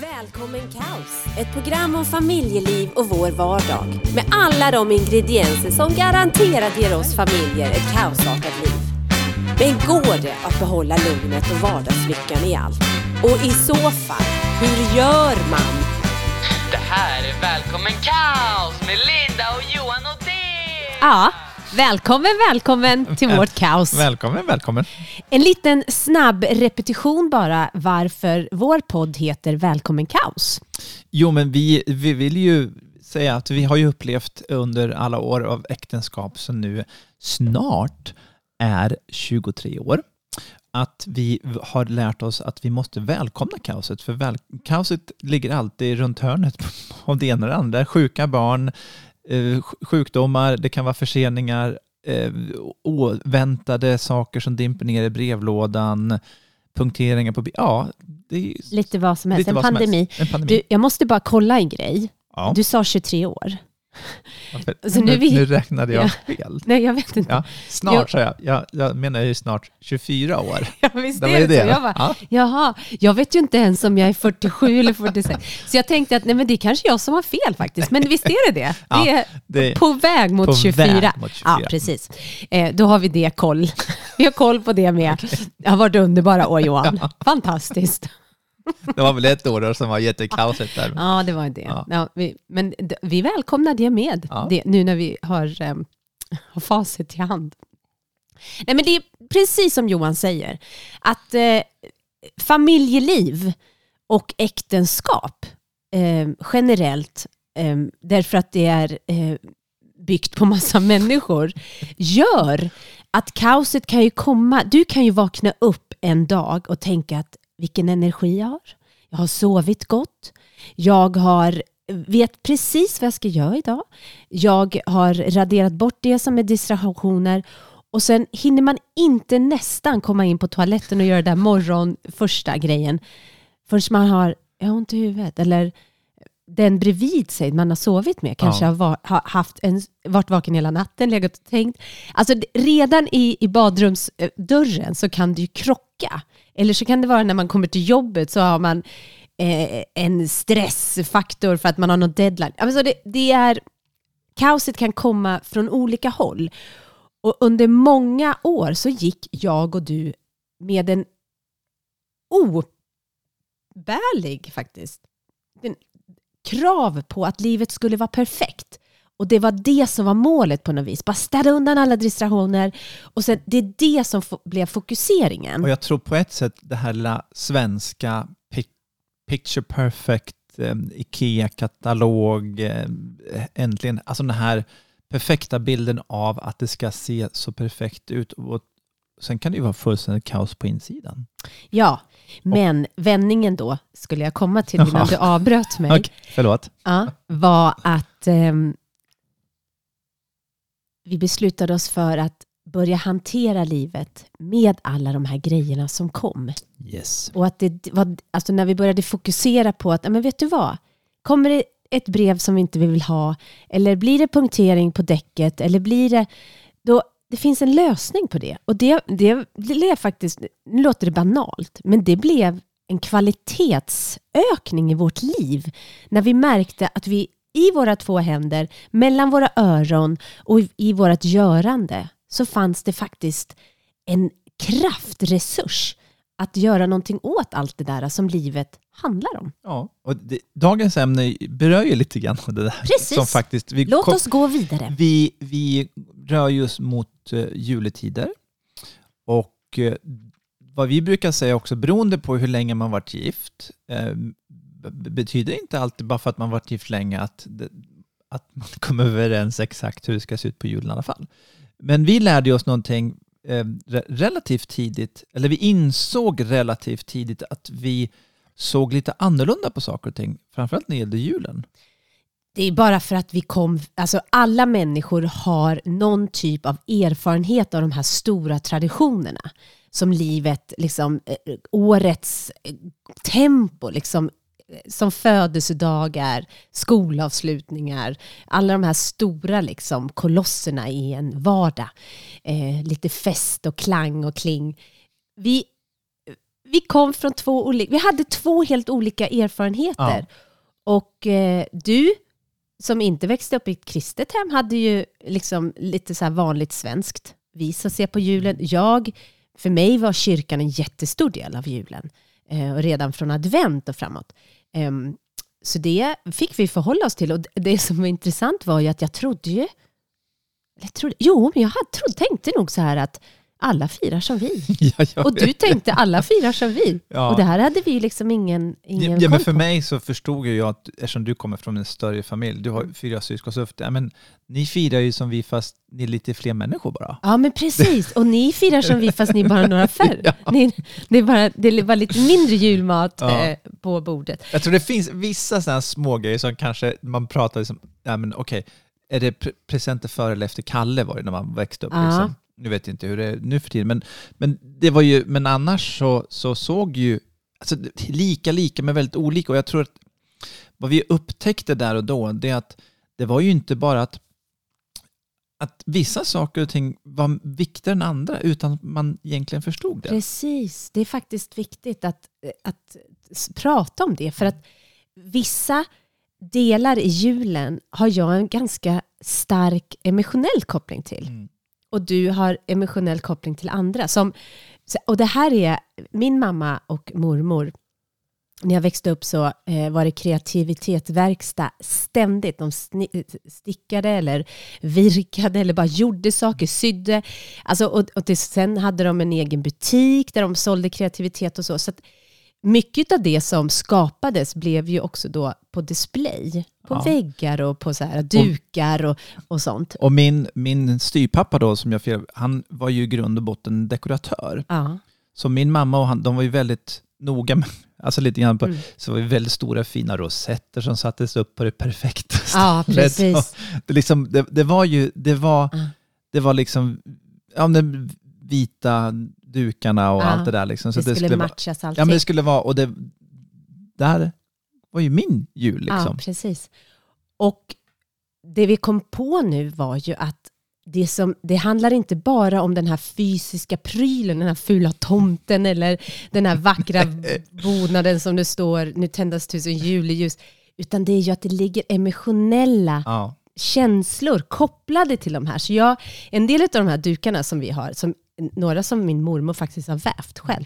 Välkommen Kaos! Ett program om familjeliv och vår vardag. Med alla de ingredienser som garanterat ger oss familjer ett kaosartat liv. Men går det att behålla lugnet och vardagslyckan i allt? Och i så fall, hur gör man? Det här är Välkommen Kaos med Linda och Johan och det. Ja, välkommen, välkommen till vårt kaos. Välkommen, välkommen. En liten snabb repetition bara varför vår podd heter Välkommen Kaos. Jo, men vi, vi vill ju säga att vi har ju upplevt under alla år av äktenskap som nu snart är 23 år att vi har lärt oss att vi måste välkomna kaoset. För väl, kaoset ligger alltid runt hörnet av det ena och det andra. Sjuka barn, sjukdomar, det kan vara förseningar, eh, oväntade saker som dimper ner i brevlådan, punkteringar på... Ja, det är Lite vad som helst, en vad som pandemi. helst. En pandemi. Du, jag måste bara kolla en grej. ja. Du sa 23 år. Alltså, nu vi- nu räknade jag Ja. fel. Nej, jag vet inte. Ja, snart sa jag. jag. Jag menar ju snart 24 år. Ja, visst Det är det, så. Jag bara, Ja. jaha, jag vet ju inte ens om jag är 47 eller 46. Så jag tänkte att nej, men det är kanske jag som har fel faktiskt. Men visst är det det? Ja, Det är det är på väg mot på 24. väg mot 24. Ja, precis. Eh, då har vi det koll. Vi har koll på det med. Det har varit underbara år Johan. Fantastiskt. Det var väl ett år som var jättekaosigt där. Ja, det var det. Ja. Ja. vi, men vi välkomnar det med, Ja. det, nu när vi har, um, har facit i hand. Nej, men det är precis som Johan säger, att eh, familjeliv och äktenskap eh, generellt, eh, därför att det är eh, byggt på massa människor, gör att kaoset kan ju komma. Du kan ju vakna upp en dag och tänka att vilken energi jag har. Jag har sovit gott. Jag har, vet precis vad jag ska göra idag. Jag har raderat bort det som är distraktioner. Och sen hinner man inte nästan komma in på toaletten och göra den där morgon första grejen. Förrän man har, jag har ont i huvudet. Eller den bredvid sig man har sovit med kanske Ja. har, har haft en, varit vaken hela natten, legat och tänkt. Alltså redan i, i badrumsdörren så kan det ju krocka. Eller så kan det vara när man kommer till jobbet så har man eh, en stressfaktor för att man har någon deadline. Alltså det, det är, kaoset kan komma från olika håll. Och under många år så gick jag och du med en obärlig faktiskt en krav på att livet skulle vara perfekt. Och det var det som var målet på något vis. Bara städa undan alla distraktioner. Och sen, det är det som blev fokuseringen. Och jag tror på ett sätt det här lilla svenska pic- picture perfect, eh, IKEA-katalog, eh, äntligen, alltså den här perfekta bilden av att det ska se så perfekt ut. Och sen kan det ju vara fullständigt kaos på insidan. Ja, men vändningen då, skulle jag komma till innan du avbröt mig, Okej, förlåt. ja, var att ehm, vi beslutade oss för att börja hantera livet med alla de här grejerna som kom. Yes. Och att det var, alltså när vi började fokusera på att, men vet du vad? Kommer det ett brev som vi inte vill ha? Eller blir det punktering på däcket? Eller blir det... Då, det finns en lösning på det. Och det, det blev faktiskt, nu låter det banalt, men det blev en kvalitetsökning i vårt liv. När vi märkte att vi i våra två händer, mellan våra öron och i, vårt görande, så fanns det faktiskt en kraftresurs att göra någonting åt allt det där som livet handlar om. Ja, och det, dagens ämne berör ju lite grann det där. Precis. Som faktiskt, vi, Låt kom- oss gå vidare. vi, vi rör ju oss mot uh, juletider. Och eh, vad vi brukar säga också, beroende på hur länge man varit gift, b- betyder inte alltid bara för att man varit gift länge att, det, att man kommer överens exakt hur det ska se ut på julen i alla fall. Men vi lärde oss någonting eh, relativt tidigt, eller vi insåg relativt tidigt att vi såg lite annorlunda på saker och ting, framförallt när det gällde julen. Det är bara för att vi kom, alltså alla människor har någon typ av erfarenhet av de här stora traditionerna. Som livet, liksom eh, årets eh, tempo, liksom som födelsedagar, skolavslutningar, alla de här stora liksom, kolosserna i en vardag. Eh, lite fest och klang och kling. Vi, vi kom från två olika, vi hade två helt olika erfarenheter. Och eh, du, som inte växte upp i ett kristet hem, hade ju liksom lite så här vanligt svenskt vis att se på julen. Jag, för mig var kyrkan en jättestor del av julen. Eh, och redan från advent och framåt. Ehm, så det fick vi förhålla oss till. Och det som var intressant var ju att jag trodde ju, eller trodde, jo, men jag hade, trodde, tänkte nog så här att alla firar som vi. Ja, Och du tänkte alla firar som vi. Ja. Och det här hade vi liksom ingen, ingen Ja, ja, men för på. mig så förstod jag att eftersom du kommer från en större familj, du har fyra syskon, så ja, men ni firar ju som vi fast ni är lite fler människor bara. Ja men precis, och ni firar som vi fast ni är bara några färre. Ni, det, är bara, det bara lite mindre julmat eh, på bordet. Jag tror det finns vissa sådana små grejer som kanske man pratar liksom, ja men okej, är det pre- presenter före eller efter Kalle var det när man växte upp liksom. Nu vet jag inte hur det är nu för tiden, men, men det var ju, men annars så, så såg ju, alltså lika lika men väldigt olika och jag tror att vad vi upptäckte där och då, det är att det var ju inte bara att att vissa saker och ting var viktigare än andra utan att man egentligen förstod det. Precis, det är faktiskt viktigt att, att prata om det. För att vissa delar i julen har jag en ganska stark emotionell koppling till. Mm. Och du har emotionell koppling till andra. Som, och det här är min mamma och mormor. När jag växte upp så eh, var det kreativitetsverkstad ständigt. De sni- stickade eller virkade eller bara gjorde saker, sydde. Alltså, och, och till, sen hade de en egen butik där de sålde kreativitet och så. så att mycket av det som skapades blev ju också då på display. På Ja. väggar och på så här dukar och, och sånt. Och min, min styrpappa då, som jag firade, han var ju i grund och botten dekoratör. Ja. Så min mamma och han, de var ju väldigt noga med, alltså lite grann på, Mm. så var det väldigt stora fina rosetter som sattes upp på det perfekta Ja, stället. precis. Och Det, liksom, det, det var ju, det var, Ja. det var liksom, ja, de vita dukarna och Ja. allt det där. Liksom. Så det skulle vara, matchas allting. ja, men det skulle vara, och det, där var ju min jul Ja, liksom. precis. Och det vi kom på nu var ju att det, som, det handlar inte bara om den här fysiska prylen, den här fula tomten eller den här vackra bonaden som det står, nu tändas tusen juleljus, utan det är ju att det ligger emotionella Ja. Känslor kopplade till de här. Så jag, en del av de här dukarna som vi har, som, några som min mormor faktiskt har vävt själv,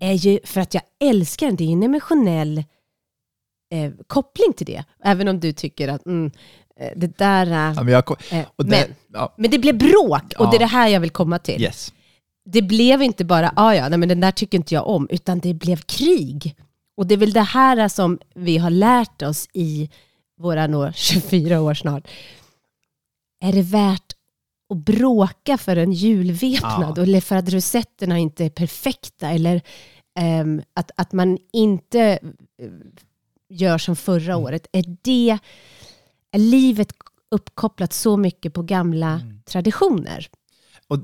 är ju för att jag älskar den. Det är en emotionell eh, koppling till det. Även om du tycker att mm, eh, det där... Ja, men, jag, eh, och men, det, ja, men det blev bråk och Ja. det är det här jag vill komma till. yes. Det blev inte bara, ah, ja, nej, men den där tycker inte jag om, utan det blev krig. Och det är väl det här som vi har lärt oss i våra nå 24 år snart. Är det värt att bråka för en julvepnad? Ja. Eller för att rosetterna inte är perfekta? Eller ehm, att, att man inte eh, gör som förra Mm. året? Är det är livet uppkopplat så mycket på gamla Mm. traditioner? Och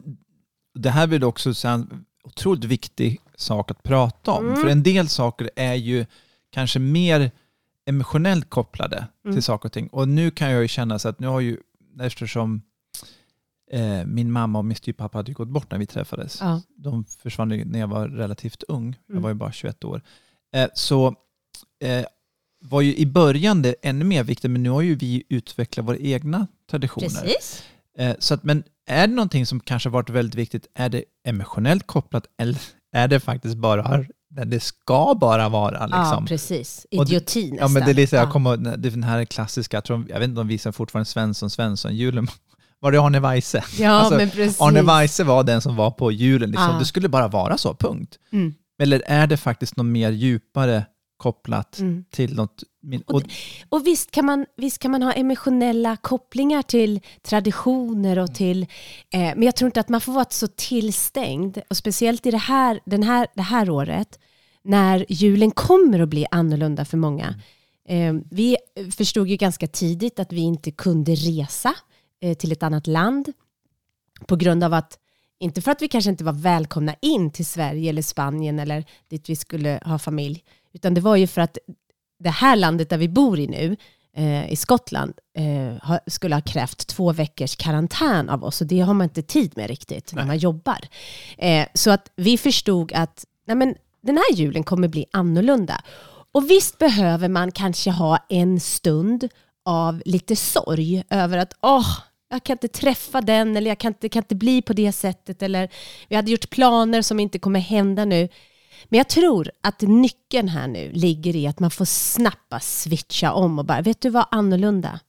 det här blir också så en otroligt viktig sak att prata om. Mm. För en del saker är ju kanske mer emotionellt kopplade Mm. till saker och ting. Och nu kan jag ju känna så att nu har ju, eftersom eh, min mamma och min styvpappa hade gått bort när vi träffades. Ja. De försvann ju när jag var relativt ung. Jag Mm. var ju bara 21 år. Eh, så eh, var ju i början det ännu mer viktigt, men nu har ju vi utvecklat våra egna traditioner. Precis. Eh, Så att, men är det någonting som kanske varit väldigt viktigt, är det emotionellt kopplat eller är det faktiskt bara där det ska bara vara? Ja, Liksom? precis. Och det- Idioti nästan. Ja, men det är lite, jag Ja. kommer, den här klassiska, jag, tror, jag vet inte om de visar fortfarande Svensson, Svensson, julen. Var det Arne Weise? Ja, Alltså, men precis. Arne Weise var den som var på julen, liksom. Ja. det skulle bara vara så, punkt. Mm. Eller är det faktiskt något mer djupare kopplat Mm. till något... Och Och, Och visst kan, man, visst kan man ha emotionella kopplingar till traditioner och till... Eh, men jag tror inte att man får vara så tillstängd. Och speciellt i det här, den här, det här året, när julen kommer att bli annorlunda för många. Eh, vi förstod ju ganska tidigt att vi inte kunde resa eh, till ett annat land på grund av att, inte för att vi kanske inte var välkomna in till Sverige eller Spanien eller dit vi skulle ha familj, utan det var ju för att det här landet där vi bor i nu, eh, i Skottland, eh, skulle ha krävt två veckors karantän av oss och det har man inte tid med riktigt när Nej. man jobbar. Eh, så att vi förstod att nej men, den här julen kommer bli annorlunda. Och visst behöver man kanske ha en stund av lite sorg över att åh, jag kan inte träffa den eller jag kan inte, kan inte bli på det sättet eller vi hade gjort planer som inte kommer hända nu. Men jag tror att nyckeln här nu ligger i att man får snabbt bara switcha om och bara, vet du vad annorlunda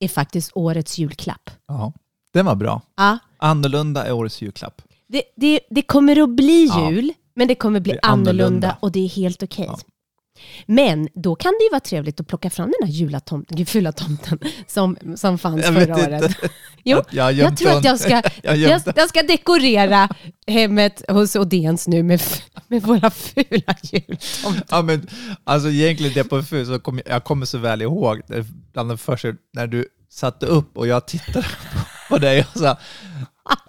är faktiskt årets julklapp. Ja, den var bra. Ja, Annorlunda är årets julklapp. det, det, det kommer att bli Ja. jul, men det kommer bli Det annorlunda. annorlunda och det är helt okej. Ja. Men då kan det ju vara trevligt att plocka fram den här julatomten, fula tomten som, som fanns Jag förra året. Jo, Jag- jag tror att jag ska, Jag jag ska dekorera hemmet hos Odéns nu med, med våra fula jultomtar. Ja, men, alltså egentligen det på ful, så kom, jag kommer så väl ihåg bland det första, när du satte upp och jag tittade på dig och sa,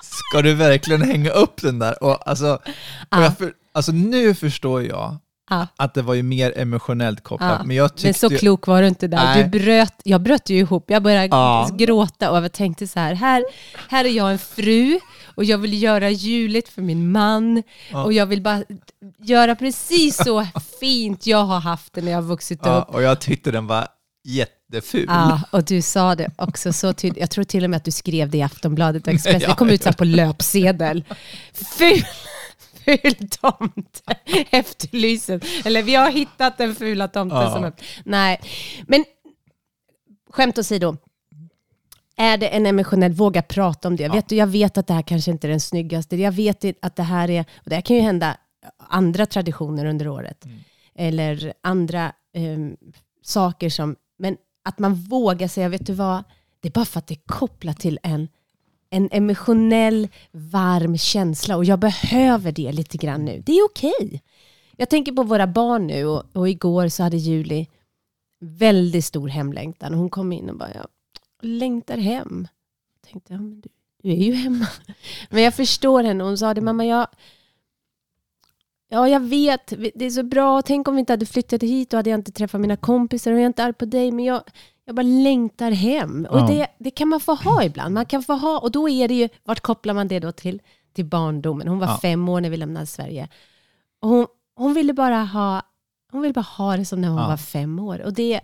ska du verkligen hänga upp den där? Och alltså, och Ja. jag för, alltså nu förstår jag Ja. att det var ju mer emotionellt kopplat, Ja, men jag Men så ju- klok var du inte där. Nej. Du bröt, jag bröt ju ihop. Jag började Ja. gråta och jag tänkte så här, här, här är jag en fru och jag vill göra juligt för min man Ja. och jag vill bara göra precis så fint jag har haft det när jag har vuxit ja, upp. och jag tyckte den var jätteful. Ja, och du sa det också så tydligt. Jag tror till och med att du skrev det i Aftonbladet och Expressen. Det kom ut så på löpsedel. Ful, ful tomte efterlyses. Eller vi har hittat den fula tomten Ja. som... Nej, men skämt åsido. Är det en emotionell, våga prata om det. Vet du, jag vet att det här kanske inte är den snyggaste. Jag vet att det här är, och det här kan ju hända andra traditioner under året. Eller andra ehm, saker som, men att man vågar säga, vet du vad, det är bara för att det är kopplat till en, en emotionell, varm känsla och jag behöver det lite grann nu. Det är okej. Jag tänker på våra barn nu och, och igår så hade Julie väldigt stor hemlängtan hon kom in och bara, jag längtar hem. Jag tänkte, ja, men du, du är ju hemma. Men jag förstår henne, hon sa det, mamma jag, Ja, jag vet. Det är så bra. Tänk om vi inte hade flyttat hit. Då hade jag inte träffat mina kompisar och jag är inte arg på dig. Men jag, jag bara längtar hem. Och Ja. det, det kan man få ha ibland. Man kan få ha, och då är det ju, vart kopplar man det då till? Till barndomen. Hon var Ja. fem år när vi lämnade Sverige. Och hon, hon ville bara ha hon ville bara ha det som när hon Ja. var fem år. Och det,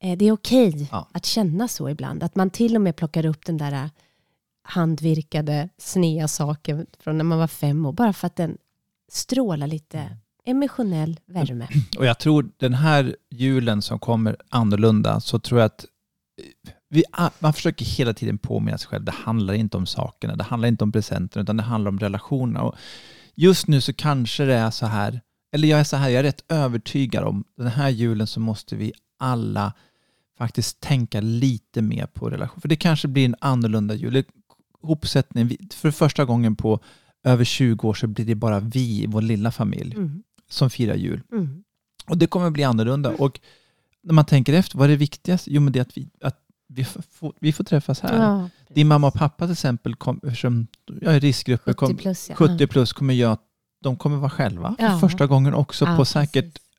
det är okej Ja. att känna så ibland. Att man till och med plockar upp den där eh, handvirkade, snea saken från när man var fem år. Bara för att den strålar lite emotionell värme. Och jag tror den här julen som kommer annorlunda, så tror jag att vi, man försöker hela tiden påminna sig själv, det handlar inte om sakerna, det handlar inte om presenten, utan det handlar om relationerna. Och just nu så kanske det är så här, eller jag är så här, jag är rätt övertygad om, den här julen så måste vi alla faktiskt tänka lite mer på relation. För det kanske blir en annorlunda jul. Hopsättning, för första gången på över 20 år så blir det bara vi i vår lilla familj Mm. som firar jul. Mm. Och det kommer bli annorlunda. Och när man tänker efter, vad är det viktigaste? Jo, men det är att vi, att vi, får, vi får träffas här. Ja, Din mamma och pappa till exempel, kom, jag är riskgrupper, 70 kom, plus ja. 70 plus kommer göra att de kommer vara själva för Ja. första gången också Ja, på säkert precis.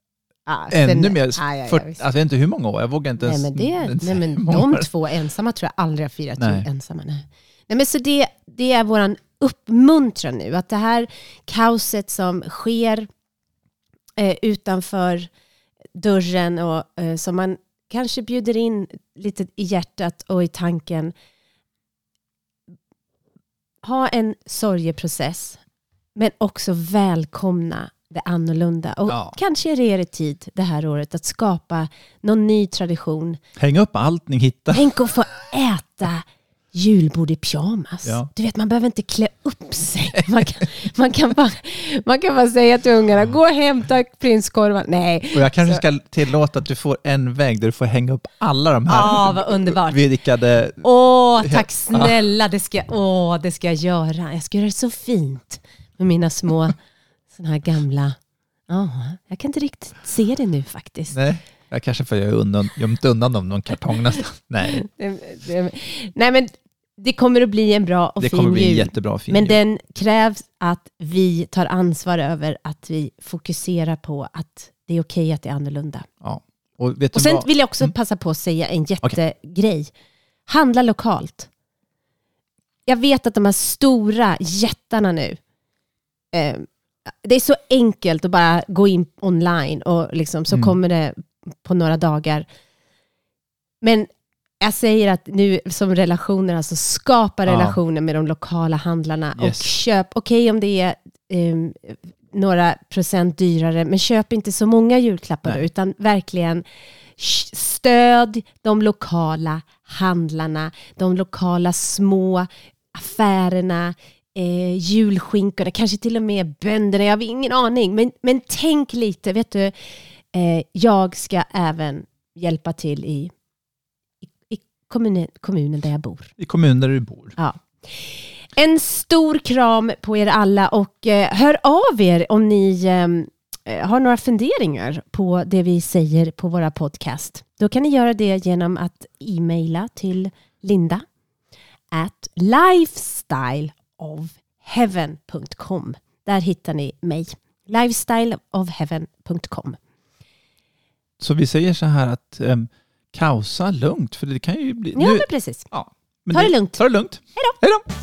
Sen- ännu mer. Ja, ja, ja, 40, visst. alltså, jag vet inte hur många år, jag vågar inte Nej ens... men, det, nej, men de två ensamma tror jag aldrig har firat jul ensamma. Nej. Nej, men så det, det är våran uppmuntran nu, att det här kaoset som sker eh, utanför dörren och eh, som man kanske bjuder in lite i hjärtat och i tanken. Ha en sorgeprocess, men också välkomna det annorlunda. Och Ja. kanske är det tid det här året att skapa någon ny tradition. Häng upp allt ni hittar. Tänk att få äta julbord i pyjamas. Ja. Du vet, man behöver inte klä upp sig. Man kan, man kan, bara, man kan bara säga till ungarna, gå och hämta prinskorvar. Nej. Och jag kanske Så- ska tillåta att du får en vägg där du får hänga upp alla de här Ja, vad underbart. virkade... Åh, tack snälla. Det ska, åh, det ska jag göra. Jag ska göra det så fint med mina små såna här gamla... Ja, jag kan inte riktigt se det nu faktiskt. Nej, jag kanske får undan, gömt undan dem någon kartong nästan. Nej, nej, men det kommer att bli en bra och det fin kommer bli en jul. jättebra och fin Men jul. den krävs att vi tar ansvar över att vi fokuserar på att det är okej att det är annorlunda. Ja. Och vet Och sen vad? vill jag också Mm. passa på att säga en jättegrej. Handla lokalt. Jag vet att de här stora jättarna nu, eh, det är så enkelt att bara gå in online och liksom, så Mm. kommer det på några dagar. Men jag säger att nu som relationer, alltså skapa Ja. relationer med de lokala handlarna Yes. och köp, okej om det är ehm, några procent dyrare, men köp inte så många julklappar Nej. utan verkligen stöd de lokala handlarna, de lokala små affärerna, eh, julskinkorna, kanske till och med bönderna, jag har ingen aning. Men, men tänk lite, vet du, eh, jag ska även hjälpa till i, i, i kommunen, kommunen där jag bor. I kommunen där du bor. Ja. En stor kram på er alla och eh, hör av er om ni eh, har några funderingar på det vi säger på våra podcast. Då kan ni göra det genom att e-maila till Linda at lifestyleofheaven.com. Där hittar ni mig. lifestyleofheaven.com. Så vi säger så här att um, kaosa lugnt, för det kan ju bli... Ja, men precis. ja, men Ta det lugnt. Ta det lugnt. Hej då.